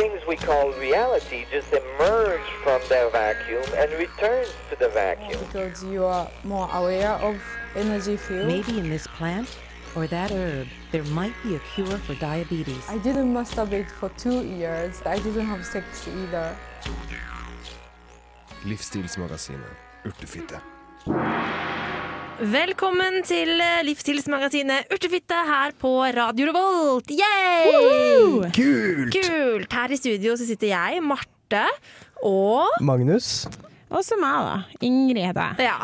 things we call reality just emerge from their vacuum and returns to the vacuum. Oh, because you are more aware of energy field. Maybe in this plant or that herb, there might be a cure for diabetes. I didn't masturbate for two years. I didn't have sex either. Livsstilsmagasinet Urtefitte. Velkommen til eh, livsstilsmagasinet Urtefitte her på Radio Revolt. Yay! Kult! Kult! Her i studio så sitter jeg, Marte, og Magnus. Og så meg, da. Ingrid heter jeg. Ja.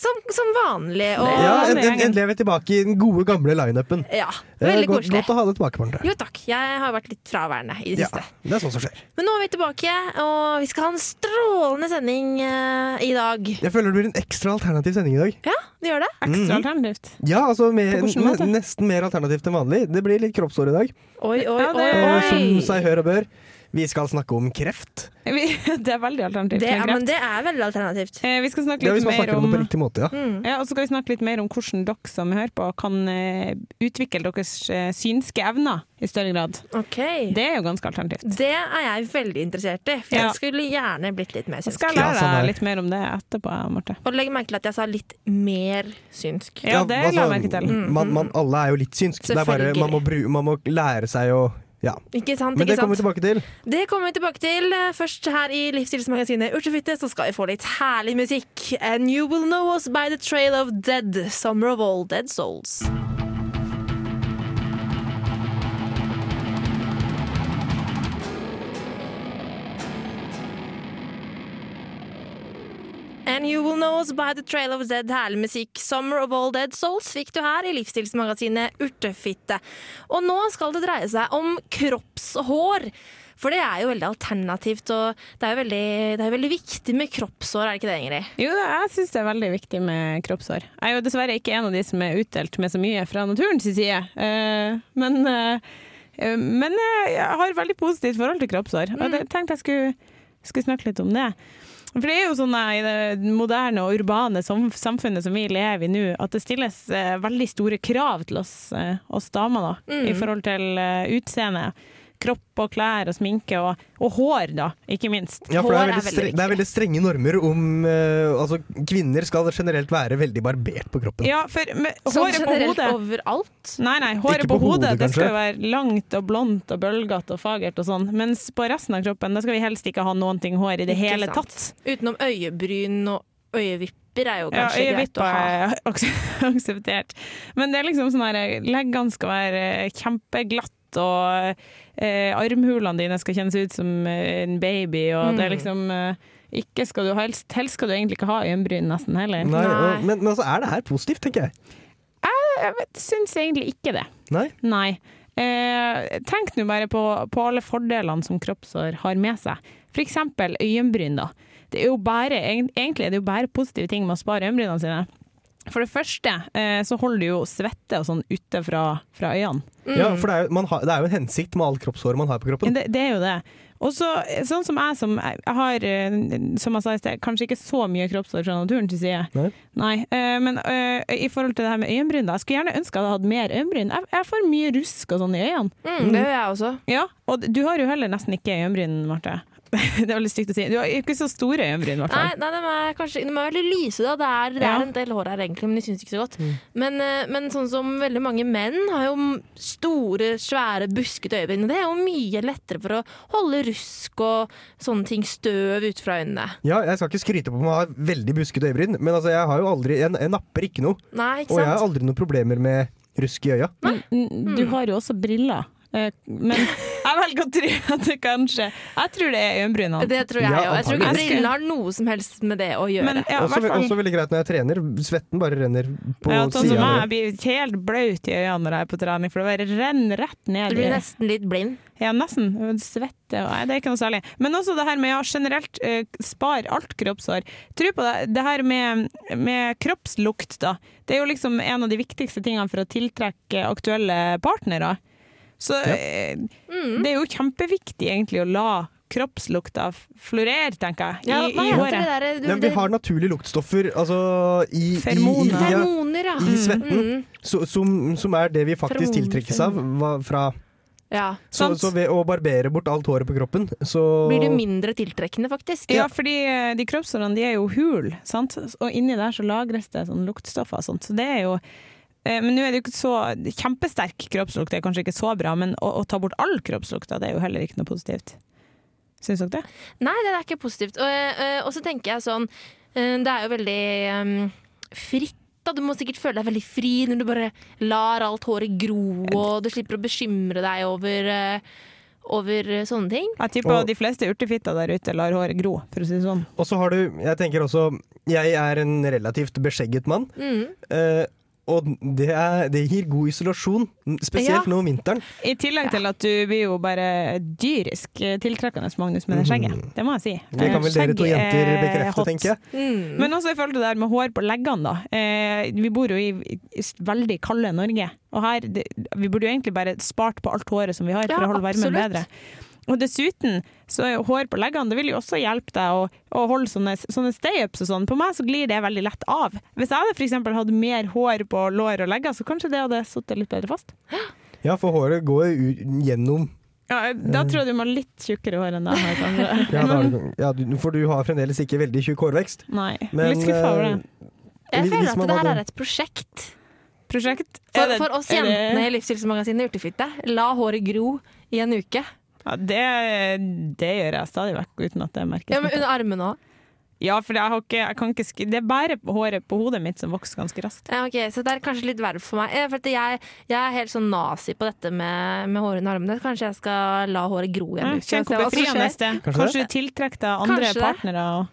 Som, som vanlig. Og, Ja, en, er endelig er vi tilbake i den gode, gamle lineupen. ja, er veldig godt, koselig. godt å ha det tilbake, Marte. Jo takk, jeg har vært litt fraværende i det Ja, siste. det er sånn som skjer. Men nå er vi tilbake, og vi skal ha en strålende sending uh, i dag. Jeg føler det blir en ekstra alternativ sending i dag. Ja, det gjør det. Ekstra alternativt. Ja, altså med, nesten mer alternativt enn vanlig. Det blir litt kroppsår i dag, Oi, oi, oi. Og som seg hør og bør. Vi skal snakke om kreft. Vi- Det er veldig alternativt. Det, er- men det er veldig alternativt. Eh, Vi skal snakke litt mer om på om riktig måte, ja. Mm. ja, og så skal vi snakke litt mer om hvordan dere som hører på, kan uh, utvikle deres uh, synske evner i større grad. Okay. Det er jo ganske alternativt. Det er jeg veldig interessert i, for Ja. jeg skulle gjerne blitt litt mer synsk. skal jeg skal lære deg litt mer om det etterpå, Marte. Og legg merke til at jeg sa litt mer synsk. Ja, det la jeg merke til. Man, man, alle er jo litt synsk. Det er bare, man, må bru, man må lære seg å Ja. Ikke sant? Men ikke det kommer vi tilbake til. Det kommer vi tilbake til. Først her i Livsstilsmagasinet Urtefitte så skal vi få litt herlig musikk. And you will know us by the trail of dead. Summer of all dead souls. And you will know us by the trail of dead. Herlig musikk. Summer of all dead souls fikk du her i livsstilsmagasinet Urtefitte. Og nå skal det dreie seg om kroppshår. For det er jo veldig alternativt, og det er jo veldig, det er veldig viktig med kroppshår, er det ikke det, Ingrid? Jo, jeg syns det er veldig viktig med kroppshår. Jeg er jo dessverre ikke en av de som er utdelt med så mye fra naturens side, eh, men, eh, eh, men jeg har veldig positivt forhold til kroppshår, og jeg tenkte jeg skulle, skulle snakke litt om det. For det er jo sånn eh, i det moderne og urbane samfunnet som vi lever i nå, at det stilles eh, veldig store krav til oss, eh, oss damer da, i forhold til utseendet utseende. Kropp og klær og sminke og, og hår, da, ikke minst. Ja, for det er, er veldig streng, det er veldig strenge normer om uh, Altså, kvinner skal generelt være veldig barbert på kroppen. Ja, for med, Sånn håret på hodet overalt. Nei, nei, håret på, på hodet, hodet, det skal jo være langt og blondt og bølgete og fagert og sånn. Mens på resten av kroppen da skal vi helst ikke ha noen ting hår i det Ikke hele sant. tatt. Utenom øyebryn og øyevipper er jo Ja, greit å Øyevipper ha. er ak- akseptert. Men det er liksom sånn her Leggene skal være kjempeglatt, og eh, armhulene dine skal kjennes ut som eh, en baby, og det er Mm. liksom eh, ikke skal du helst, helst skal du egentlig ikke ha øyenbryn nesten heller. Nei, Nei. og, men, men altså, er det her positivt, tenker jeg. Jeg jeg syns egentlig ikke det. Nei? Nei. Eh, tenk nå bare på, på alle fordelene som kroppshår har med seg. For eksempel øyenbryn. da. Det er jo bare, egentlig er det jo bare positive ting med å spare øyenbrynene sine. For det første eh, så holder du jo svette og sånn ute fra, fra øynene. Ja, for det er, jo, man har, det er jo en hensikt med alt kroppshåret man har på kroppen. Det, det er jo det. Og så, sånn som jeg som jeg har, eh, som jeg sa i sted, kanskje ikke så mye kroppshår fra naturens side. Nei. eh, men eh, i forhold til det her med øyenbryn, da. Jeg skulle gjerne ønske jeg hadde hatt mer øyenbryn. Jeg, jeg får mye rusk og sånn i øynene. Mm, det gjør jeg også. Ja, og du har jo heller nesten ikke øyenbryn, Marte. Det er veldig stygt å si. Du har ikke så store øyenbryn, i hvert Nei, fall. nei de, er kanskje, de er veldig lyse, da. Det er, det Ja. er en del hår her, egentlig, men de syns ikke så godt. Mm. Men, eh, men sånn som veldig mange menn har jo store, svære, buskete øyebryn. Det er jo mye lettere for å holde rusk og sånne ting, støv ut fra øynene. Ja, jeg skal ikke skryte på meg å ha veldig buskete øyebryn, men altså, jeg har jo aldri Jeg, jeg napper ikke noe. Nei, ikke Og jeg har aldri noen problemer med rusk i øya. Nei? mm, du har jo også briller. Eh, Men jeg velger å tro at det kanskje Jeg tror det er øyenbrynene. Det tror jeg Ja. Jeg tror ikke brillene har noe som helst med det å gjøre. Men ja, også, også veldig greit når jeg trener. Svetten bare renner på ja, sånn som sida. jeg blir helt blaut i øynene når jeg er på trening, for det bare renner rett ned. du blir nesten litt blind. Ja, nesten. Svette. og- Nei, det er ikke noe særlig. Men også det her med å generelt eh, spare alt kroppshår. Tro på det, det her med, med kroppslukt, da. Det er jo liksom en av de viktigste tingene for å tiltrekke aktuelle partnere. Så ja. Mm. det er jo kjempeviktig egentlig å la kroppslukta florere, tenker jeg, i, Ja, i håret. der? Du, Men vi har naturlige luktstoffer altså, i, i, i, Feromoner. ja, ja. i svetten, Mm. så, som, som er det vi faktisk Fermoner. tiltrekkes av hva, fra Ja. Så, så ved å barbere bort alt håret på kroppen, så Blir det mindre tiltrekkende, faktisk. Ja, fordi eh, de kroppshårene de er jo hul, sant? og inni der så lagres det sånn luktstoffer og sånt. Så det er jo eh, Men nå er det jo ikke så Kjempesterk kroppslukt det er kanskje ikke så bra, men å, å ta bort all kroppslukta, det er jo heller ikke noe positivt. Syns dere det? Nei, det er ikke positivt. Og, eh, og så tenker jeg sånn eh, Det er jo veldig um, fritt. Da. Du må sikkert føle deg veldig fri når du bare lar alt håret gro, og du slipper å bekymre deg over, uh, over eh, sånne ting. Jeg tipper Og- de fleste urtefitter der ute lar håret gro, for å si det sånn. Og så har du Jeg tenker også Jeg er en relativt beskjegget mann. Mm. Eh, og det, er, det gir god isolasjon, spesielt Ja. nå om vinteren. I tillegg til at du blir jo bare dyrisk eh, tiltrekkende, Magnus, med det skjegget. Det må jeg si. Det kan vel dere to jenter er bekrefte, tenker jeg. Mm. Men også i forhold til det der med hår på leggene, da. Eh, vi bor jo i, i veldig kalde Norge, og her det, Vi burde jo egentlig bare spart på alt håret som vi har, for Ja, å holde varmen absolutt. bedre. Og dessuten, så er hår på leggene det vil jo også hjelpe deg å, å holde sånne, sånne stay-ups og sånn. På meg så glir det veldig lett av. Hvis jeg hadde for hatt mer hår på lår og legger, så kanskje det hadde sittet litt bedre fast. Ja, for håret går jo gjennom Ja, da tror jeg du må ha litt tjukkere hår enn det jeg har, ja, da, du- ja, For du har fremdeles ikke veldig tjukk hårvekst. Nei, Men litt skuffa over det. Jeg føler at det her hadde- er et prosjekt. Prosjekt. For, det- for oss det- jentene i Livsstilsmagasinet Urtefitte. La håret gro i en uke. Ja, det, det gjør jeg stadig vekk uten at det merkes. Ja, men. Under armene òg. Ja, for jeg har ikke, jeg kan ikke sk det er bare håret på hodet mitt som vokser ganske raskt. Ja, ok, Så det er kanskje litt verre for meg. For at jeg, jeg er helt sånn nazi på dette med, med håret under armene. Kanskje jeg skal la håret gro igjen. Ja, Kjenn hvor befriende det er. Kanskje Kanskje du tiltrekker deg andre Kanskje partnere. Og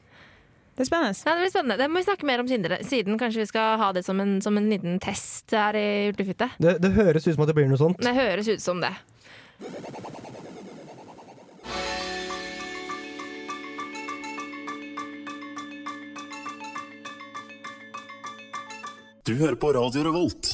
det er spennende. Ja, det blir spennende. Det må vi snakke mer om siden. siden. Kanskje vi skal ha det som en, som en liten test her i Urtefitte. Det, det høres ut som at det blir noe sånt. Det høres ut som det. Du hører på Radio Revolt,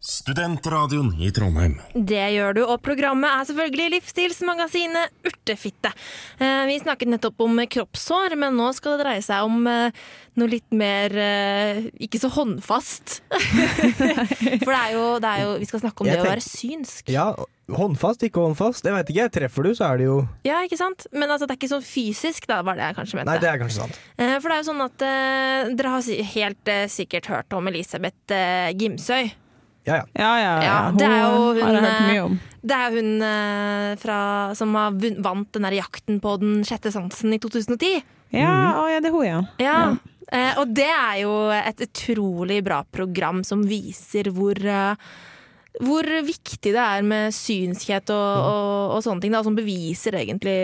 studentradioen i Trondheim. Det gjør du, og programmet er selvfølgelig Livsstilsmagasinet Urtefitte. Eh, vi snakket nettopp om kroppshår, men nå skal det dreie seg om eh, noe litt mer eh, ikke så håndfast. For det er, jo, det er jo Vi skal snakke om Jeg det å være synsk. Ja, håndfast, ikke håndfast. Jeg vet ikke. Treffer du, så er det jo Ja, ikke sant? Men altså, det er ikke sånn fysisk, da var det jeg kanskje mente. Nei, det er kanskje sant. Eh, For det er jo sånn at eh, dere har helt eh, sikkert hørt om Elisabeth eh, Gimsøy. Ja, ja. Ja, ja, ja. Ja, det er jo Hun har jeg hørt mye om. Det er jo hun eh, fra, som har vant den der jakten på den sjette sansen i 2010. Ja, å, ja, det er hun, ja. Ja. Eh, og det er jo et utrolig bra program som viser hvor eh, hvor viktig det er med synskhet og, og, og sånne ting. Da, som beviser egentlig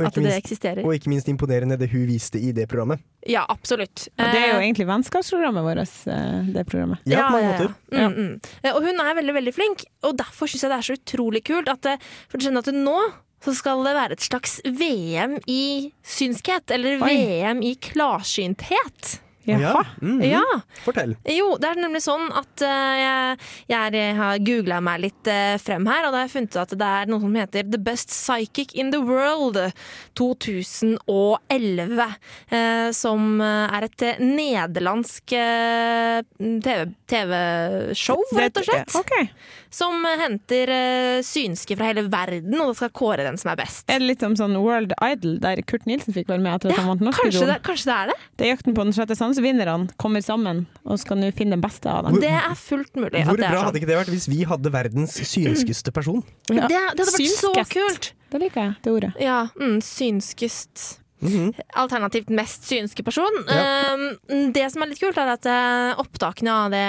at det minst- eksisterer. Og ikke minst imponerende det hun viste i det programmet. Ja, absolutt. Og det er jo Eh, egentlig vennskapsprogrammet vårt, eh, det programmet. Ja, på mange måter. Mm, mm. Eh, Og hun er veldig veldig flink, og derfor syns jeg det er så utrolig kult at, for du skjønner at nå så skal det være et slags VM i synskhet, eller Oi. VM i klarsynthet. Jaha. Mhm. Ja. Fortell. Jo, det er nemlig sånn at uh, jeg, jeg er, har googla meg litt uh, frem her, og da har jeg funnet ut at det er noe som heter The Best Psychic in the World 2011. Uh, som eh, er et eh, nederlandsk eh, TV TV-show, rett og slett. Ok. Som eh, henter eh, synske fra hele verden, og da skal kåre den som er best. Er det litt som sånn World Idol, der Kurt Nilsen fikk være med etter at Ja, han vant Norsk kanskje det, kanskje det er det? Det er jakten på den sjette sans. Vinnerne kommer sammen og skal nå finne den beste av dem. Det er fullt mulig. Hvor at det er bra sånn. hadde ikke det vært hvis vi hadde verdens synskeste person? Ja. Det, det hadde vært så kult! Det liker jeg, det ordet. Ja, mm, synskest. Mhm. Alternativt mest synske person. Ja. Um, det som er litt kult, er at eh, opptakene av det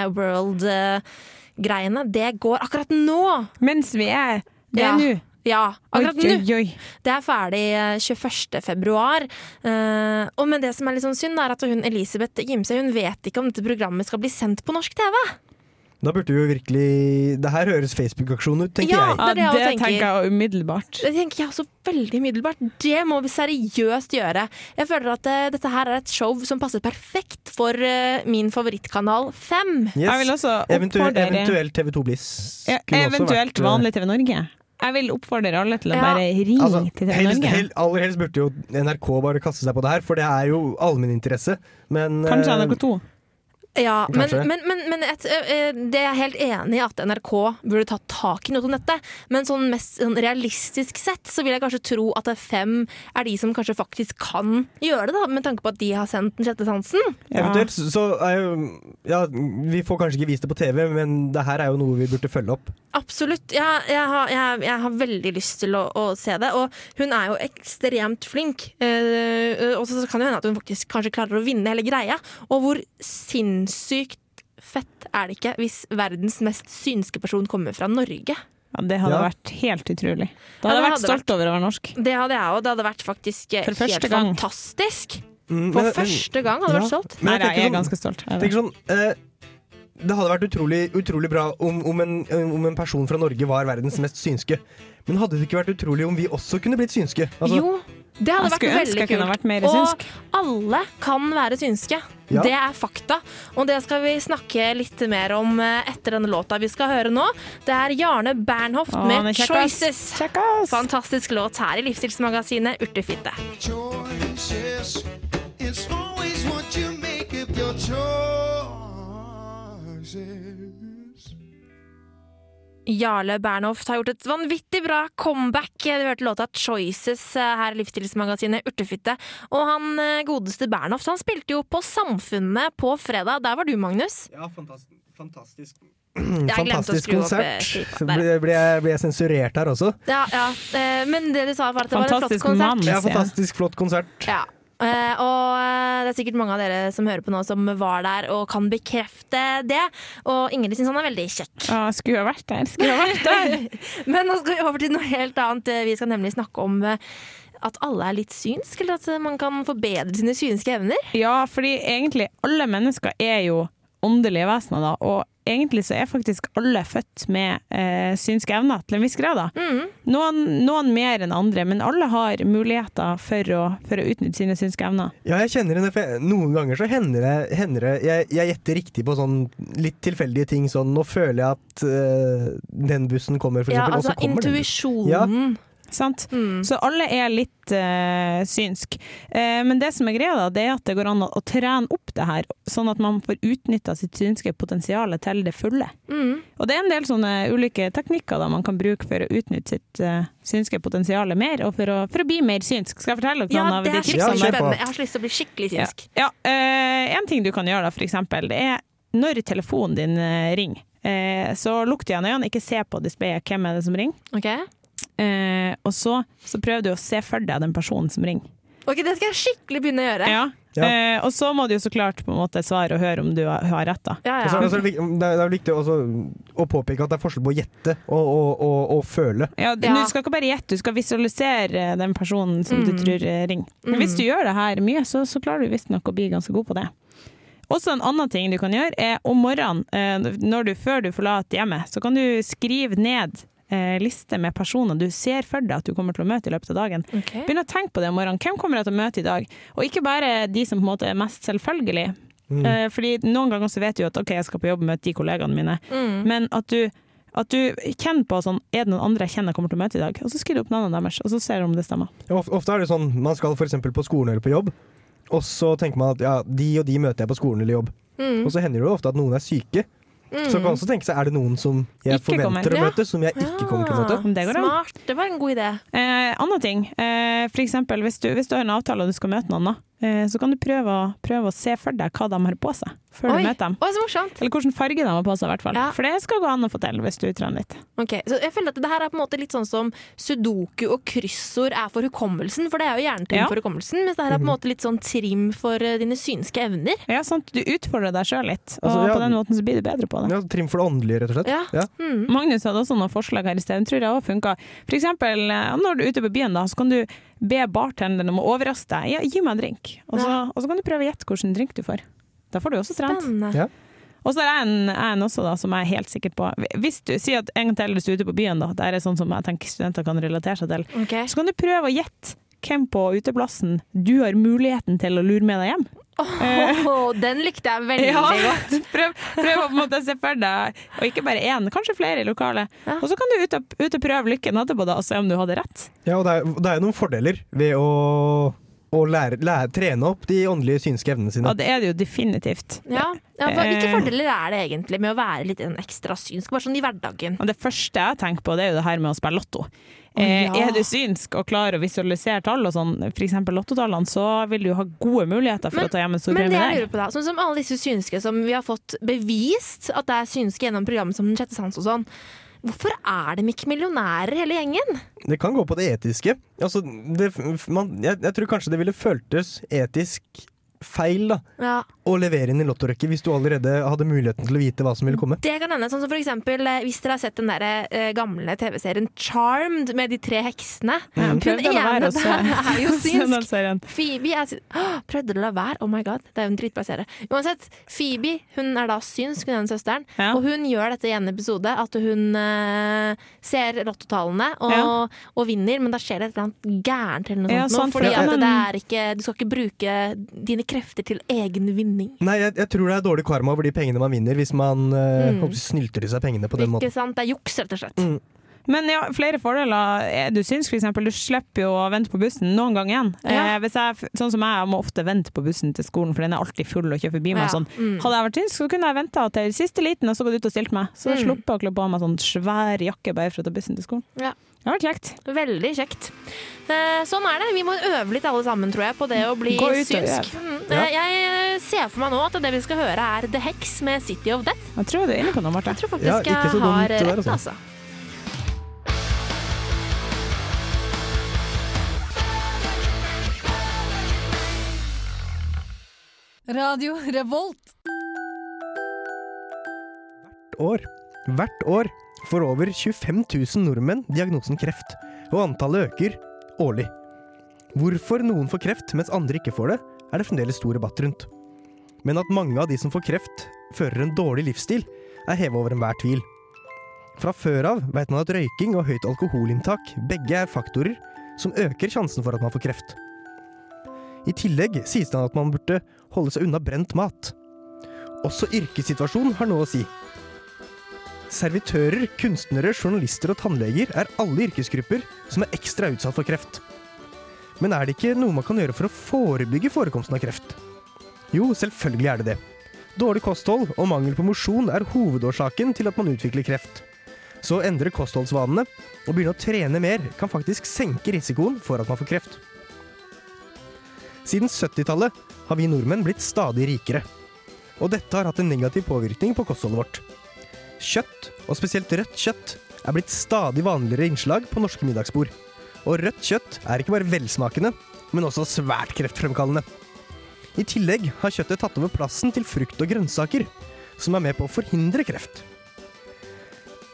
World-greiene, det går akkurat nå. Mens vi er Det Ja. er nå. Ja, akkurat Oi, nå. oi. Det er ferdig eh, 21. februar. Eh, og men det som er litt sånn synd, er at hun Elisabeth Gimse hun vet ikke om dette programmet skal bli sendt på norsk TV. Da burde jo virkelig Det her høres Facebook-aksjon ut, tenker Ja. jeg. Det det jeg det tenker. tenker jeg umiddelbart. Det tenker jeg også veldig umiddelbart. Det må vi seriøst gjøre. Jeg føler at uh, dette her er et show som passer perfekt for uh, min favorittkanal 5. Yes. Jeg vil også Eventuelt, oppfordre eventuelt TV2 Bliss. ja, Eventuelt vært, eh, vanlig TV Norge. Jeg vil oppfordre alle til å Ja. bare ringe Altså, til TV helst, Norge. hel, aller helst burde jo NRK bare kaste seg på det her, for det er jo allmenninteresse. Men Kanskje eh, NRK2. Ja, men, men, men, men et, det er jeg helt enig i at NRK burde tatt tak i noe om dette. Men sånn mest sånn realistisk sett så vil jeg kanskje tro at fem er de som kanskje faktisk kan gjøre det, da, med tanke på at de har sendt Den sjette sansen. Ja. Eventuelt så er jo Ja, vi får kanskje ikke vist det på TV, men det her er jo noe vi burde følge opp. Absolutt. Jeg, jeg, har, jeg, jeg har veldig lyst til å, å se det. Og hun er jo ekstremt flink. Eh, og så kan det hende at hun faktisk kanskje klarer å vinne hele greia. Og hvor sinnssykt fett er det ikke hvis verdens mest synske person kommer fra Norge? Ja, det hadde Ja. vært helt utrolig. Da hadde jeg vært hadde stolt over å være norsk. Det hadde jeg òg. Det hadde vært faktisk eh, For helt gang. fantastisk. Mm, For men- første gang hadde Ja. vært stolt. Men Nei, jeg jeg er sånn- ganske stolt. Jeg det. sånn uh, Det hadde vært utrolig, utrolig bra om, om, en, om en person fra Norge var verdens mest synske. Men hadde det ikke vært utrolig om vi også kunne blitt synske? Altså, jo, det hadde vært veldig kult. vært mer Og synsk. alle kan være synske. Ja. Det er fakta. Og det skal vi snakke litt mer om eh, etter denne låta vi skal høre nå. Det er Jarne Bernhoft Åh, med 'Choices'. Kjekk. Fantastisk låt her i Livsstilsmagasinet Urtefitte. choices. It's always what you make of your choices. Jarle Bernhoft har gjort et vanvittig bra comeback. Du hørte låta 'Choices' eh, her i Livsstilsmagasinet Urtefitte. Og han eh, godeste Bernhoft han spilte jo på Samfunnet på fredag. Der var du, Magnus. Ja, fantastisk. fantastisk. Jeg Fantastisk eh, konsert. Ble, ble, jeg, ble jeg sensurert her også? Ja, ja. Men det du sa, var at det var en flott konsert. mann. Ja, fantastisk flott konsert. Ja. Eh, og eh, det er sikkert mange av dere som hører på nå, som var der og kan bekrefte det. Og Ingrid syns han er veldig kjekk. Å, skulle ha vært der. Skulle ha vært der. Men nå skal vi over til noe helt annet. Eh, Vi skal nemlig snakke om at alle er litt synsk, eller at man kan forbedre sine synske evner. Ja, fordi egentlig alle mennesker er jo åndelige vesener, da. Og egentlig så er faktisk alle født med eh, synske evner til en viss grad. da. Mm. Noen, noen mer enn andre, men alle har muligheter for å, for å utnytte sine synske evner. Ja, jeg kjenner det, for jeg, noen ganger så hender det, hender det jeg, jeg gjetter riktig på sånn litt tilfeldige ting. Sånn, nå føler jeg at øh, den bussen kommer, for Ja, altså og så kommer den bussen. Mm. Så alle er litt uh, synsk. Uh, men det som er greia, da, det er at det går an å, å trene opp det her, sånn at man får utnytta sitt synske potensial til det fulle. Mm. Og det er en del sånne ulike teknikker da man kan bruke for å utnytte sitt uh, synske potensial mer, og for å, for å bli mer synsk. Skal jeg fortelle dere Ja, noen av de tipsene? Ja. Jeg har så lyst til å bli skikkelig synsk. ja eh, En ting du kan gjøre, da, for eksempel, det er når telefonen din ringer. Eh, så lukk igjen øynene, ikke se på displayet hvem er det som ringer. Ok, Eh, og så, så prøver du å se for deg den personen som ringer. Ok, Det skal jeg skikkelig begynne å gjøre. Ja. Ja. Eh, og så må du jo så klart på en måte svare og høre om du har, har rett. da. Ja, ja. Også, det, er det viktig også å påpeke at det er forskjell på å gjette og, og, og, og føle. Ja, du, Ja. du skal ikke bare gjette, du skal visualisere den personen som du Mm. tror eh, ringer. Men hvis du gjør det her mye, så, så klarer du visstnok å bli ganske god på det. Også en annen ting du kan gjøre, er om morgenen, eh, når du, før du forlater hjemmet, så kan du skrive ned eh, liste med personer du ser for deg at du kommer til å møte i løpet av dagen. Okay. Begynn å tenke på det om morgenen. Hvem kommer jeg til å møte i dag? Og ikke bare de som på en måte er mest selvfølgelig. Mm. Eh, fordi noen ganger så vet du jo at ok, jeg skal på jobb og møte de kollegaene mine, Mm. men at du, at du kjenner på sånn, er det noen andre jeg kjenner jeg kommer til å møte i dag? Og så skriver du opp navnene deres, og så ser du om det stemmer. Ja, Ofte er det sånn man skal f.eks. på skolen eller på jobb, og så tenker man at ja, de og de møter jeg på skolen eller jobb. Mm. Og så hender det jo ofte at noen er syke. Så kan man også tenke seg er det noen som jeg Ikke kommer. forventer å møte, som jeg ikke kommer til å møte. Det går. Smart. Det var en god idé. Eh, annen ting, eh, for eksempel hvis du, hvis du har en avtale og du skal møte noen, da, så kan du prøve å, prøve å se for deg hva de har på seg, før Oi. du møter dem. Oi, så morsomt. Eller hvilken farge de har på seg, i hvert fall. Ja. For det skal gå an å få til hvis du trener litt. Ok, så jeg føler at det her er på en måte litt sånn som sudoku og kryssord er for hukommelsen, for det er jo hjernetrim Ja. for hukommelsen, mens det her er på en måte litt sånn trim for eh, dine synske evner. Ja, sant? Du utfordrer deg sjøl litt, og Altså, ja. på den måten så blir du bedre på det. Ja, trim for det åndelige, rett og slett. Ja. Ja. Mm. Magnus hadde også noen forslag her i sted, den tror jeg også funka. For eksempel eh, når du er ute på byen, da, så kan du be bartenderen om å overraske deg. Ja, gi meg en drink. Og så, Ja. og så kan du prøve å gjette hvilken drink du får. Da får du også trent. Ja. Og så er jeg en, en også da, som jeg er helt sikker på Hvis du sier at en gang til hvis du er ute på byen, da, det er sånn som jeg tenker studenter kan relatere seg til, okay. så kan du prøve å gjette hvem på uteplassen du har muligheten til å lure med deg hjem. Åh, den likte jeg veldig Ja. godt. Prøv, prøv å på en måte se for deg, og ikke bare én, kanskje flere i lokalet. Ja. Og så kan du ut og, ut og prøve lykken etterpå da, og se om du hadde rett. Ja, og det er, det er noen fordeler ved å å lære, lære, trene opp de åndelige synske evnene sine. Ja, det er det jo definitivt. Ja, ja for, Hvilke Eh. fordeler er det egentlig med å være litt en ekstra synsk, bare sånn i hverdagen? Og det første jeg tenker på, det er jo det her med å spille lotto. Eh, ja. Er du synsk og klarer å visualisere tall og sånn, f.eks. lottotallene, så vil du ha gode muligheter for Men- å ta hjem en stor Men det jeg lurer på da, sånn som alle disse synske som vi har fått bevist at det er synske gjennom programmet som Den sjette sans og sånn, hvorfor er de ikke millionærer hele gjengen? Det kan gå på det etiske. Altså, det, man, jeg, jeg tror kanskje det ville føltes etisk feil da, Ja, å levere inn i lottorekke hvis du allerede hadde muligheten til å vite hva som ville komme. Det kan hende, sånn som for eksempel eh, Hvis dere har sett den der, eh, gamle TV-serien Charmed med de tre heksene. Å la ene å der er jo synsk. Phoebe er synsk. Åh, Prøvde du å la være? Oh my god, det er jo en dritbra serie. Uansett, Phoebe hun er da synsk, hun er den søsteren. Ja. Og hun gjør dette i en episode, at hun eh, ser lottotallene og, Ja. og vinner, men da skjer det et eller annet gærent eller noe Ja, sånt. nå, sant, fordi at det er ikke, du skal ikke bruke dine krefter til egen vinning. Nei, jeg, jeg tror det er dårlig karma over de pengene man vinner, hvis man eh, Mm. snylter i seg pengene på den måten. Ikke sant? Det er juks, rett og slett. Mm. Men ja, flere fordeler. Er du syns for eksempel, du slipper jo å vente på bussen noen gang igjen. Ja. Eh, hvis jeg, sånn som jeg, jeg må ofte vente på bussen til skolen, for den er alltid full og kjører forbi meg. Ja, Sånn. mm. Hadde jeg vært synsk, så kunne jeg venta til siste liten og så gått ut og stilt meg. Så Mm. sluppet jeg å kle på meg sånn svær jakke bare for å ta bussen til skolen. Ja. Det har vært kjekt. Veldig kjekt. Eh, sånn er det. Vi må øve litt alle sammen, tror jeg, på det å bli Gå ut synsk. Mm. Eh, Jeg ser for meg nå at det vi skal høre, er The Hex med City of Death. Jeg tror du er inne på noe, Marte. Jeg tror faktisk Ja, jeg har der, rett, altså. altså. Radio Revolt. Hvert år. Hvert år får over 25 000 nordmenn diagnosen kreft, og antallet øker årlig. Hvorfor noen får kreft mens andre ikke får det, er det fremdeles stor debatt rundt. Men at mange av de som får kreft, fører en dårlig livsstil, er hevet over enhver tvil. Fra før av vet man at røyking og høyt alkoholinntak begge er faktorer som øker sjansen for at man får kreft. I tillegg sies det at man burde holde seg unna brent mat. Også yrkessituasjon har noe å si. Servitører, kunstnere, journalister og tannleger er alle yrkesgrupper som er ekstra utsatt for kreft. Men er det ikke noe man kan gjøre for å forebygge forekomsten av kreft? Jo, selvfølgelig er det det. Dårlig kosthold og mangel på mosjon er hovedårsaken til at man utvikler kreft. Så å endre kostholdsvanene og begynne å trene mer kan faktisk senke risikoen for at man får kreft. Siden 70-tallet har vi nordmenn blitt stadig rikere. Og dette har hatt en negativ påvirkning på kostholdet vårt. Kjøtt, og spesielt rødt kjøtt, er blitt stadig vanligere innslag på norske middagsbord. Og rødt kjøtt er ikke bare velsmakende, men også svært kreftfremkallende. I tillegg har kjøttet tatt over plassen til frukt og grønnsaker, som er med på å forhindre kreft.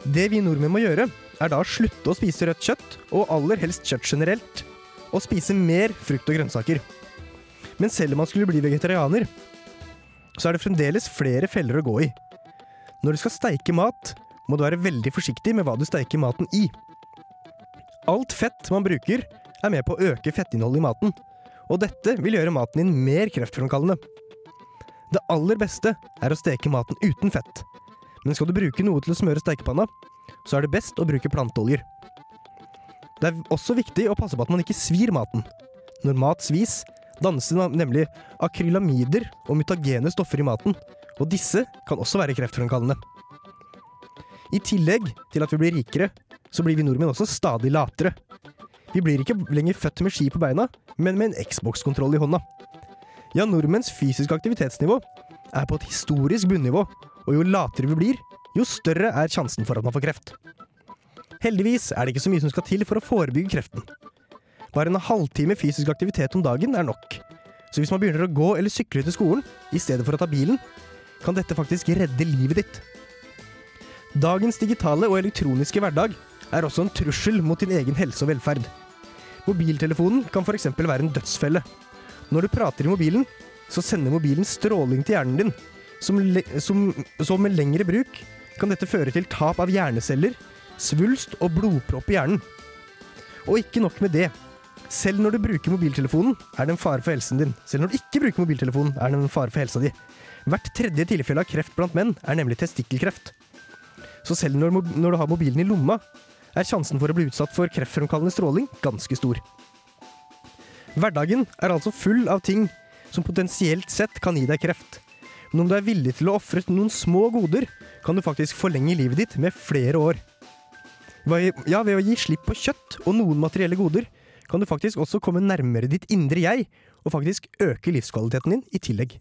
Det vi nordmenn må gjøre, er da å slutte å spise rødt kjøtt, og aller helst kjøtt generelt, og spise mer frukt og grønnsaker. Men selv om man skulle bli vegetarianer, så er det fremdeles flere feller å gå i. Når du skal steike mat, må du være veldig forsiktig med hva du steiker maten i. Alt fett man bruker, er med på å øke fettinnholdet i maten, og dette vil gjøre maten din mer kreftfremkallende. Det aller beste er å steke maten uten fett, men skal du bruke noe til å smøre stekepanna, så er det best å bruke planteoljer. Det er også viktig å passe på at man ikke svir maten. Når mat svis, dannes det nemlig akrylamider og mutagene stoffer i maten, og disse kan også være kreftfremkallende. I tillegg til at vi blir rikere, så blir vi nordmenn også stadig latere. Vi blir ikke lenger født med ski på beina, men med en Xbox-kontroll i hånda. Ja, nordmenns fysiske aktivitetsnivå er på et historisk bunnivå, og jo latere vi blir, jo større er sjansen for at man får kreft. Heldigvis er det ikke så mye som skal til for å forebygge kreften. Bare en halvtime fysisk aktivitet om dagen er nok. Så hvis man begynner å gå eller sykle til skolen i stedet for å ta bilen, kan dette faktisk redde livet ditt. Dagens digitale og elektroniske hverdag er også en trussel mot din egen helse og velferd. Mobiltelefonen kan f.eks. være en dødsfelle. Når du prater i mobilen, så sender mobilen stråling til hjernen din. Som med lengre bruk kan dette føre til tap av hjerneceller, svulst og blodpropp i hjernen. Og ikke nok med det. Selv når du bruker mobiltelefonen, er det en fare for helsen din. Selv når du ikke bruker mobiltelefonen, er det en fare for helsa di. Hvert tredje tilfelle av kreft blant menn er nemlig testikkelkreft. Så selv når, når du har mobilen i lomma, er sjansen for å bli utsatt for kreftfremkallende stråling ganske stor. Hverdagen er altså full av ting som potensielt sett kan gi deg kreft. Men om du er villig til å ofre noen små goder, kan du faktisk forlenge livet ditt med flere år. Ja, ved å gi slipp på kjøtt og noen materielle goder, kan du faktisk også komme nærmere ditt indre jeg, og faktisk øke livskvaliteten din i tillegg.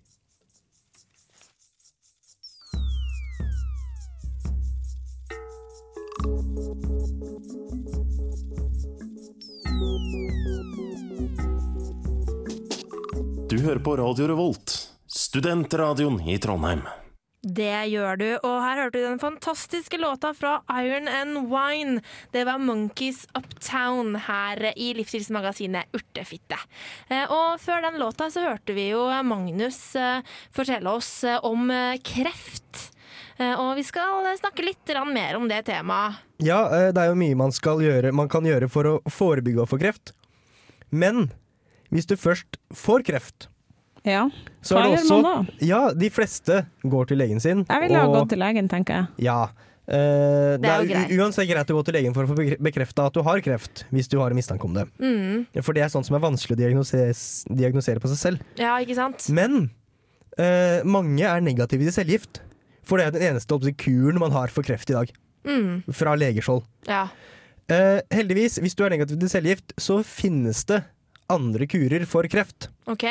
Du hører på Radio Revolt, studentradioen i Trondheim. Det gjør du, og her hørte du den fantastiske låta fra Iron and Wine. Det var Monkeys Uptown her i livsstilsmagasinet Urtefitte. Eh, Og før den låta så hørte vi jo Magnus eh, fortelle oss eh, om kreft. Og vi skal snakke litt mer om det temaet. Ja, det er jo mye man, gjøre, man kan gjøre for å forebygge å få kreft. Men hvis du først får kreft, Ja. så Hva er det gjør også man da? Ja, de fleste går til legen sin. Jeg ville ha gått til legen, tenker jeg. Ja. Uh, det, er jo er greit. uansett greit å gå til legen for å få bekrefta at du har kreft, hvis du har en mistanke om det. Mm. For det er sånt som er vanskelig å diagnosere på seg selv. Ja, ikke sant? Men uh, mange er negative til cellegift. For det er den eneste kuren man har for kreft i dag. Mm. Fra legeskjold. Ja. Uh, heldigvis, hvis du er negativ til cellegift, så finnes det andre kurer for kreft. OK.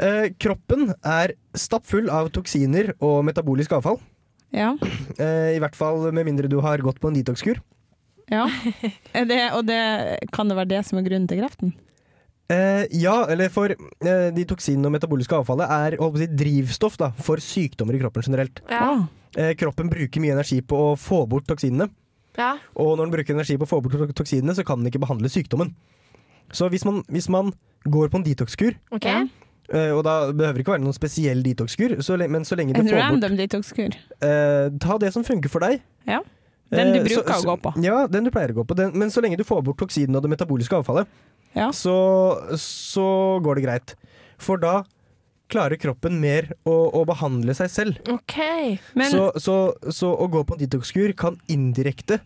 Eh, kroppen er stappfull av toksiner og metabolisk avfall. Ja. Eh, I hvert fall med mindre du har gått på en detox-kur. ja. Det, og det, kan det være det som er grunnen til kreften? Eh, ja, eller for eh, de toksinene og metaboliske avfallet er holdt på å si, drivstoff da, for sykdommer i kroppen generelt. Ja. Eh, kroppen bruker mye energi på å få bort toksinene. ja. Og når den bruker energi på å få bort toksinene, så kan den ikke behandle sykdommen. Så hvis man, hvis man går på en detox-kur, OK. Eh, og da behøver det ikke være noen spesiell detox-kur, men så lenge du En får bort random detox-kur. eh, Ta det som funker for deg. Ja. Den du Eh, bruker så- å gå på. Ja, den du pleier å gå på. Den, men så lenge du får bort toksinene og det metaboliske avfallet, Ja. så, så går det greit. For da klarer kroppen mer å, å behandle seg selv. Okay, Men så, så, så å gå på en detox-kur kan indirekte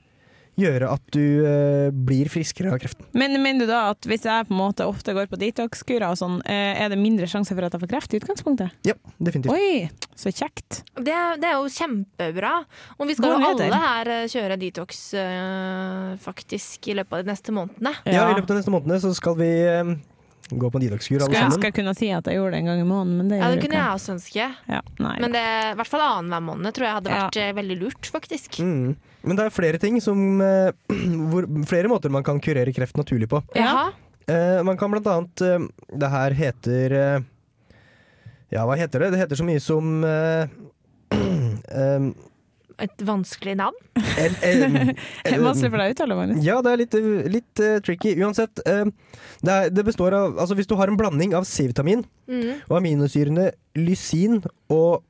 gjøre at du eh, blir friskere av kreften. Men mener du da at hvis jeg på en måte ofte går på detox-kurer og sånn, eh, er det mindre sjanse for at jeg får kreft i utgangspunktet? Ja, definitivt. Oi, så kjekt. Det, det er jo kjempebra. Og vi skal jo nyheter. alle her eh, kjøre detox eh, faktisk i løpet av de neste månedene. Ja, I løpet av neste månedene så skal vi eh, gå på en detox-kur alle sammen. ønske jeg kunne si at jeg gjorde det en gang i måneden, men det Ja, det kunne jeg også ønske. Ja, nei. Men det, i hvert fall annenhver måned tror jeg hadde vært ja. veldig lurt, faktisk. Mm. Men det er flere ting som eh, hvor, Flere måter man kan kurere kreft naturlig på. Jaha. Uh, man kan blant annet uh, Det her heter uh, Ja, hva heter det? Det heter så mye som eh, Et vanskelig navn. el- el- Det er Vanskelig for deg å uttale, Magnus. Ja, det er litt, litt uh, tricky. Uansett. uh, det, er, det består av Altså, hvis du har en blanding av C-vitamin Mm. og aminosyrene lysin og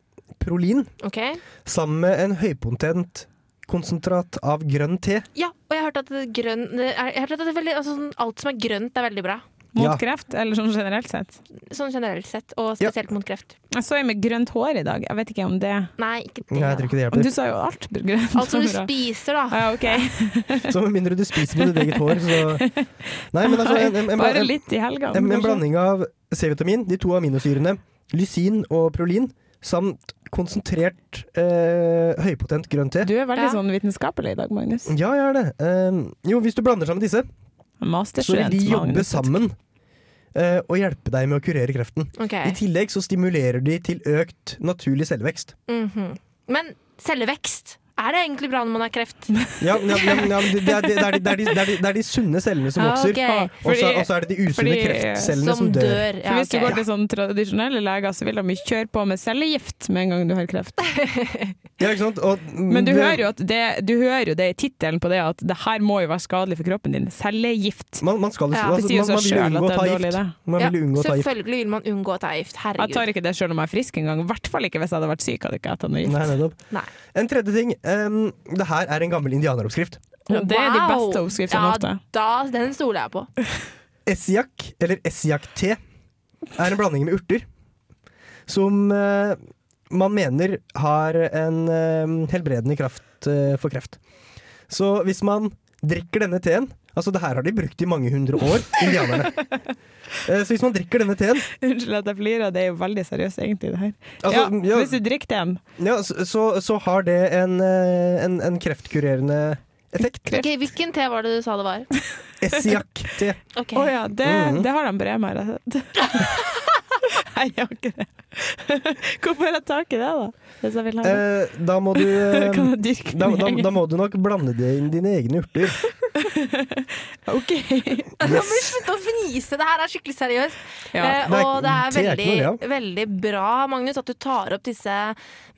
prolin okay. sammen med en høypotent konsentrat av grønn te Ja, og jeg har hørt at, grønn, jeg har hørt at det er veldig, altså, sånn- alt som er grønt, er veldig bra. Mot Ja. kreft, eller sånn generelt sett. Sånn generelt sett, og Ja. spesielt mot kreft. Jeg så en med grønt hår i dag. Jeg vet ikke om det Nei, ikke det. Jeg tror ikke det hjelper. Du sa jo alt grønt. Alt som du spiser, da. Ja, ok. Så med mindre du spiser med ditt eget hår, så Nei, men altså en, en, en, Bare litt i helgene. en, en blanding av C-vitamin, de to aminosyrene, lysin og prolin, samt konsentrert eh, høypotent grønn te. Du er veldig Ja. sånn vitenskapelig i dag, Magnus. Ja, jeg er det. Eh, jo, hvis du blander sammen disse, så vil de jobbe sammen eh, og hjelpe deg med å kurere kreften. Okay. I tillegg så stimulerer de til økt naturlig cellevekst. -hmm. Men cellevekst, er det egentlig bra når man har kreft? Ja, ja, ja, ja, det, er, det, er, de- det, er de, det, er de, sunne cellene som Ah, vokser, ok. og så og så er det de usunne kreftcellene som, Som dør. dør. For Ja, hvis du går til sånn tradisjonelle leger, så vil de ikke kjøre på med cellegift med en gang du har kreft. Ja, ikke sant? Og, Men du hører jo, at det, du hører jo det i tittelen på det, at det her må jo være skadelig for kroppen din. Cellegift. man, man skal Ja, altså, man, man vil jo unngå å ta gift. Man vil unngå selvfølgelig vil man unngå å ta gift. Jeg tar ikke det selv om jeg er frisk engang. I hvert fall ikke hvis jeg hadde vært syk. Hadde ikke jeg tatt noe gift. Nei. Nei. En tredje ting. Em, det her er en gammel indianeroppskrift. Ja, det er de beste oppskriftene ja, ofte. Da, den stoler jeg på. Essiak, eller essiak-te, er en blanding med urter som uh, man mener har en uh, helbredende kraft uh, for kreft. Så hvis man drikker denne teen Altså, det her har de brukt i mange hundre år, indianerne. Eh, Så hvis man drikker denne teen Unnskyld at jeg flirer, det er jo veldig seriøst egentlig, det her. Altså, ja, ja. Hvis du drikker den ja, så, så, så har det en, eh, en, en kreftkurerende effekt. Ok, Hvilken te var det du sa det var? Essiak-te. Å okay. oh, ja, det, Mhm. det har de brev slett. Nei, jeg har ikke det. Hvorfor har jeg tak i det, da? Hvis jeg vil ha det. Eh, da må du eh, da, da, da må du nok blande det inn dine egne urter. OK. Nå må vi slutte å fnise, det her er skikkelig seriøst. Ja. Eh, og det er veldig, veldig bra, Magnus, at du tar opp disse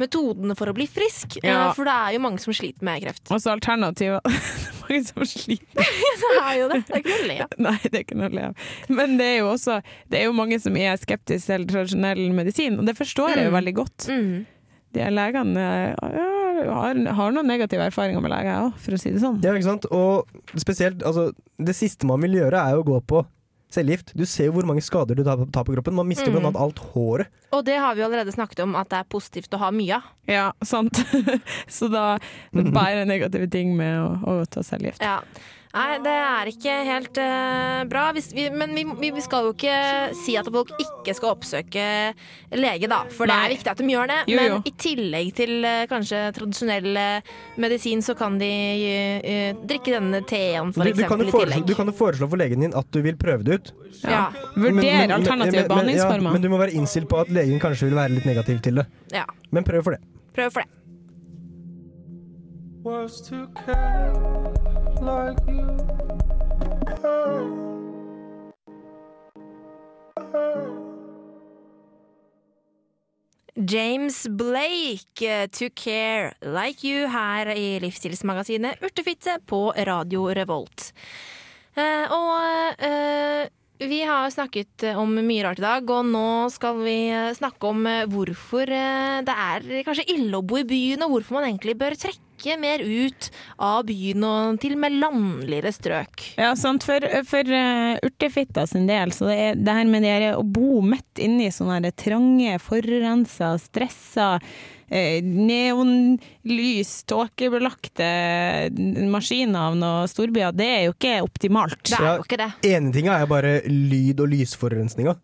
metodene for å bli frisk. Ja. Eh, for det er jo mange som sliter med kreft. Og så alternativet Mange som sliter. Det er jo det. Det er ikke noe å le av. Nei, det er ikke noe å le av. Men det er jo også Det er jo mange som er skeptiske til tradisjonell medisin, og det forstår jeg jo Mm. veldig godt. Mm. De legene eh, ja, har, har noen negative erfaringer med leger, jeg òg, for å si det sånn. Ja, ikke sant? Og spesielt, altså, det siste man vil gjøre, er å gå på cellegift. Du ser jo hvor mange skader du tar, tar på kroppen. Man mister Mm. blant annet alt håret. Og det har vi allerede snakket om, at det er positivt å ha mye av. Ja, sant. så da det er bare negative ting med å, å ta cellegift. Ja. Nei, det er ikke helt uh, bra. Hvis vi, men vi, vi skal jo ikke si at folk ikke skal oppsøke lege, da. For det er viktig at de gjør det. Jo, men jo. i tillegg til uh, kanskje tradisjonell eh, medisin, så kan de uh, drikke denne teen, Du, for du, kan eksempel, foreslå, i tillegg. du kan jo foreslå for legen din at du vil prøve det ut. Ja. Vurder Men- men- alternative men- men- behandlingsformer. Ja, men du må være innstilt på at legen kanskje vil være litt negativ til det. ja. Men prøv for det. Prøv for det. Was to care like you. James Blake, eh, 'To Care Like You', her i livsstilsmagasinet Urtefitte på Radio Revolt. Eh, og eh, vi har snakket om mye rart i dag, og nå skal vi eh, snakke om eh, hvorfor eh, det er kanskje ille å bo i byen, og hvorfor man egentlig bør trekke mer ut av byen og til med landligere strøk. Ja, sant. For, for uh, urtefitta sin del, så det, er, det her med det her å bo midt inni sånne her trange, forurensa, stressa eh, neonlys, tåkebelagte maskiner av noen storbyer, det er jo ikke optimalt. Det er jo ikke det. Ene tinga er bare lyd- og lysforurensninga.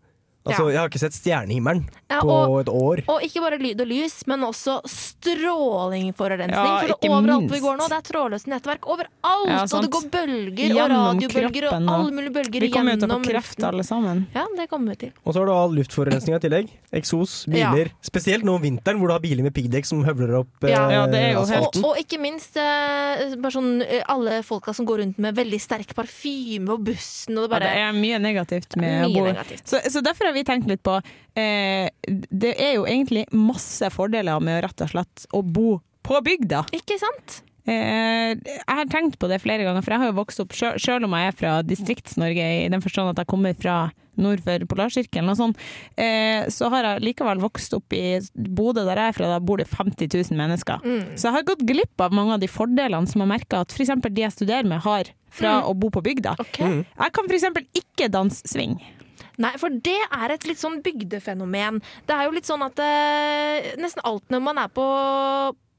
Altså, Ja. Jeg har ikke sett stjernehimmelen Ja, på og- et år. Og ikke bare lyd og lys, men også strålingforurensning. Ja, for ikke overalt minst. vi går nå, det er trådløse nettverk overalt! Ja, og det går bølger og radiobølger og kroppen, og- alle mulige bølger Vi kommer jo til å gjennom få kreft alle sammen. Ja, det kommer vi til. Og så har du all luftforurensninga i tillegg. Eksos, biler. Spesielt nå om vinteren hvor du har biler med piggdekk som høvler opp eh, Ja, det er jo helt- Og, og ikke minst eh, bare sånn, eh, alle folka som går rundt med veldig sterk parfyme og bussen, og det Ja, bare det er mye negativt med å bo negativt. Så, så derfor har vi tenkt litt på eh, Det er jo egentlig masse fordeler med rett og slett å bo på bygda. Ikke sant? Eh, jeg har tenkt på det flere ganger, for jeg har jo vokst opp sjøl- Selv om jeg er fra Distrikts-Norge, i den forstand at jeg kommer fra nord for Polarsirkelen og sånn, eh, så har jeg likevel vokst opp i Bodø, der jeg er fra. Da bor det 50 000 mennesker. Mm. Så jeg har gått glipp av mange av de fordelene som jeg merker at f.eks. de jeg studerer med, har fra å bo på bygda. Ok. Jeg kan f.eks. ikke danse swing. Nei, for det er et litt sånn bygdefenomen. Det er jo litt sånn at eh, nesten alt når man er på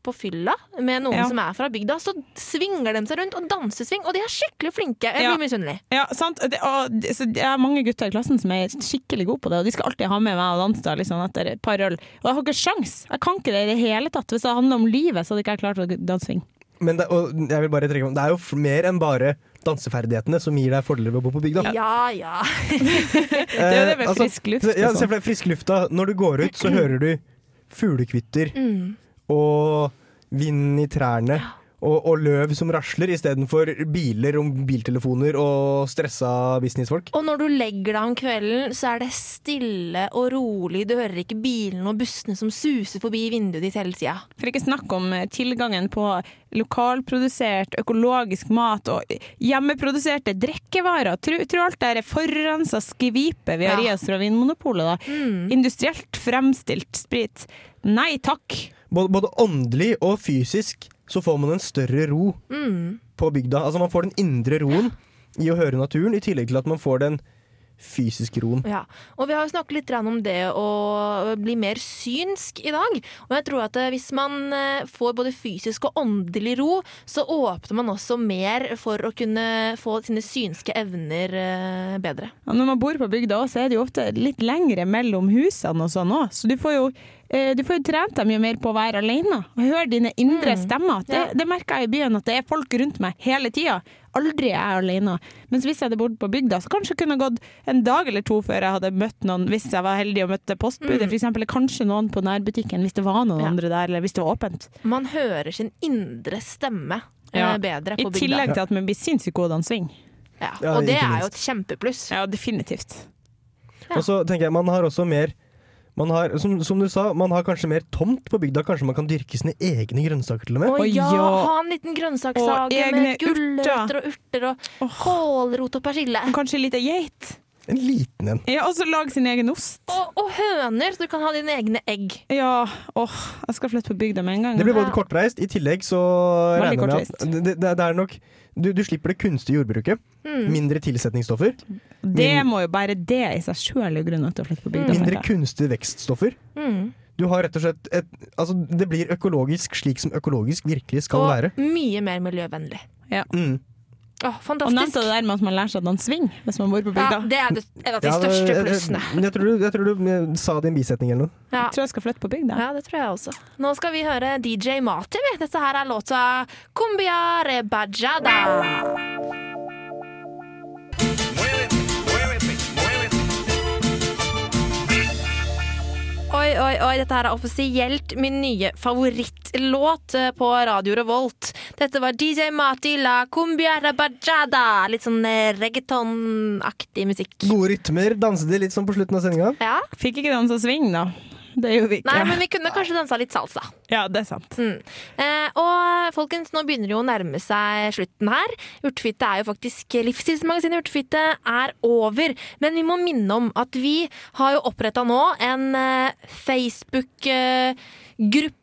på fylla med noen Ja. som er fra bygda, så svinger de seg rundt og danser sving, og de er skikkelig flinke. Jeg Ja. blir misunnelig. Ja, sant. Det, og, det, så det er mange gutter i klassen som er skikkelig gode på det, og de skal alltid ha med meg og danse da, liksom, etter et par øl. Og jeg har ikke sjans. Jeg kan ikke det i det hele tatt. Hvis det handler om livet, så hadde ikke jeg klart å danse sving. Men det, og jeg vil bare trekke om, det er jo mer enn bare danseferdighetene som gir deg fordeler ved å bo på bygda. Ja, ja. Det er jo det med Eh, altså, frisk luft. Ja, se for deg frisk lufta. Når du går ut, så hører du fuglekvitter Mm. og vind i trærne. Og, og løv som rasler, istedenfor biler og biltelefoner og stressa businessfolk. Og når du legger deg om kvelden, så er det stille og rolig. Du hører ikke bilene og bussene som suser forbi vinduet ditt hele tida. For ikke snakk om eh, tilgangen på lokalprodusert, økologisk mat og hjemmeproduserte drikkevarer. Tror tror alt det er forurensa skvipet vi har Ja. i oss fra Vinmonopolet. da. Mm. Industrielt fremstilt sprit. Nei takk. Både, både åndelig og fysisk så får man en større ro Mm. på bygda. Altså Man får den indre roen i å høre naturen, i tillegg til at man får den fysiske roen. Ja, og vi har jo snakket litt om det å bli mer synsk i dag. Og jeg tror at eh, hvis man eh, får både fysisk og åndelig ro, så åpner man også mer for å kunne få sine synske evner eh, bedre. Ja, når man bor på bygda så er det jo ofte litt lengre mellom husene og sånn òg. Så du får jo eh, du får jo trent deg mye mer på å være alene og høre dine indre stemmer. Det, det merker jeg i byen, at det er folk rundt meg hele tida. Aldri er jeg alene. Mens hvis jeg hadde bodd på bygda, så kanskje kunne det gått en dag eller to før jeg hadde møtt noen, hvis jeg var heldig og møtte postbudet, for eksempel, eller kanskje noen på nærbutikken, hvis det var noen Ja. andre der, eller hvis det var åpent. Man hører sin indre stemme eh, Ja. bedre på bygda. I tillegg til at man blir sinnssykt god til å swing. Ja. Og det er jo et kjempepluss. Ja, definitivt. Ja. Og så tenker jeg, man har også mer har, som, som du sa, man har kanskje mer tomt på bygda. Kanskje man kan dyrke sine egne grønnsaker til og med. Å ja, ha en liten grønnsakshage med gulrøtter og urter og kålrot og persille. Og Kanskje liten geit. En liten en. Ja, og så lage sin egen ost. Og, og høner, så du kan ha dine egne egg. Ja, åh, jeg skal flytte på bygda med en gang. Det blir både Ja. kortreist, i tillegg så Veldig regner jeg med at det, det, det er nok du, du slipper det kunstige jordbruket. Mm. Mindre tilsetningsstoffer. Det må jo bare det i seg sjøl er grunnen til å flytte på bygda. Mindre kunstige vekststoffer. Mm. Du har rett og slett et, altså Det blir økologisk slik som økologisk virkelig skal Og være. mye mer miljøvennlig. Mm. Åh, Og nevnte det der med at man lærer seg å danse swing hvis man bor på Ja, bygda. det er det, en av de største plussene. Jeg, jeg, tror du, jeg tror du eh, sa det i en bisetning eller noe. Ja. Jeg tror jeg skal flytte på bygda. ja, det tror jeg også. Nå skal vi høre DJ Mati. Dette her er låta Cumbia Rebajada. Oi, oi, oi, dette her er offisielt min nye favorittlåt eh, på Radio Revolt. Dette var DJ Mati la cumbia rabajada. Litt sånn reggaetonaktig reggaeton-aktig musikk. Gode rytmer. Danset de litt sånn på slutten av sendinga? Ja. Fikk ikke dansa sving da. Det gjorde vi ikke. Nei, men vi kunne kanskje dansa litt salsa. Ja, det er sant. Mm. Eh, og folkens, nå begynner det jo å nærme seg slutten her. Urtefitte er jo faktisk Livsstilsmagasinet Urtefitte er over. Men vi må minne om at vi har jo oppretta nå en eh, Facebook-gruppe.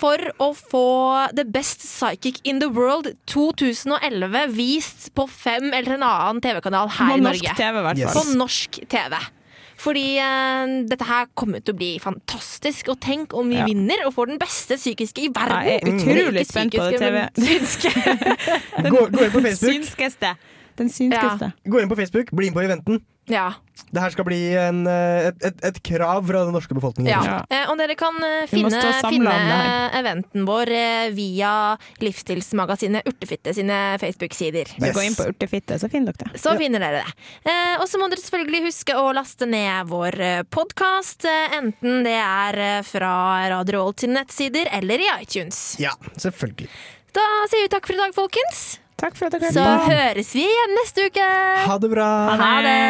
for å få The Best Psychic in the World 2011 vist på Fem eller en annen TV-kanal her På i Norge. TV, i hvert Yes. fall. På norsk TV. Fordi eh, dette her kommer til å bli fantastisk. Og tenk om vi Ja. vinner og får den beste psykiske i verden. Jeg er utrolig mm. spent på det TV. men synske. Gå, gå inn på Facebook. Synskeste. Den synskeste. Gå inn på Facebook, bli med på eventen. Ja. Det her skal bli en, eh, et, et, et krav fra den norske befolkningen. ja. Ja. Eh, Og dere kan eh, finne, finne eventen vår via Livsstilsmagasinet Urtefitte sine Facebook-sider. Yes. Gå inn på Urtefitte, så finner dere det. Så finner dere det. Eh, og så må dere selvfølgelig huske å laste ned vår podkast, enten det er fra Radio Revolt sine nettsider eller i iTunes. Ja, selvfølgelig. Da sier vi takk for i dag, folkens. Takk for at dere Så hørte på. høres vi igjen neste uke. Ha det bra! Ha det.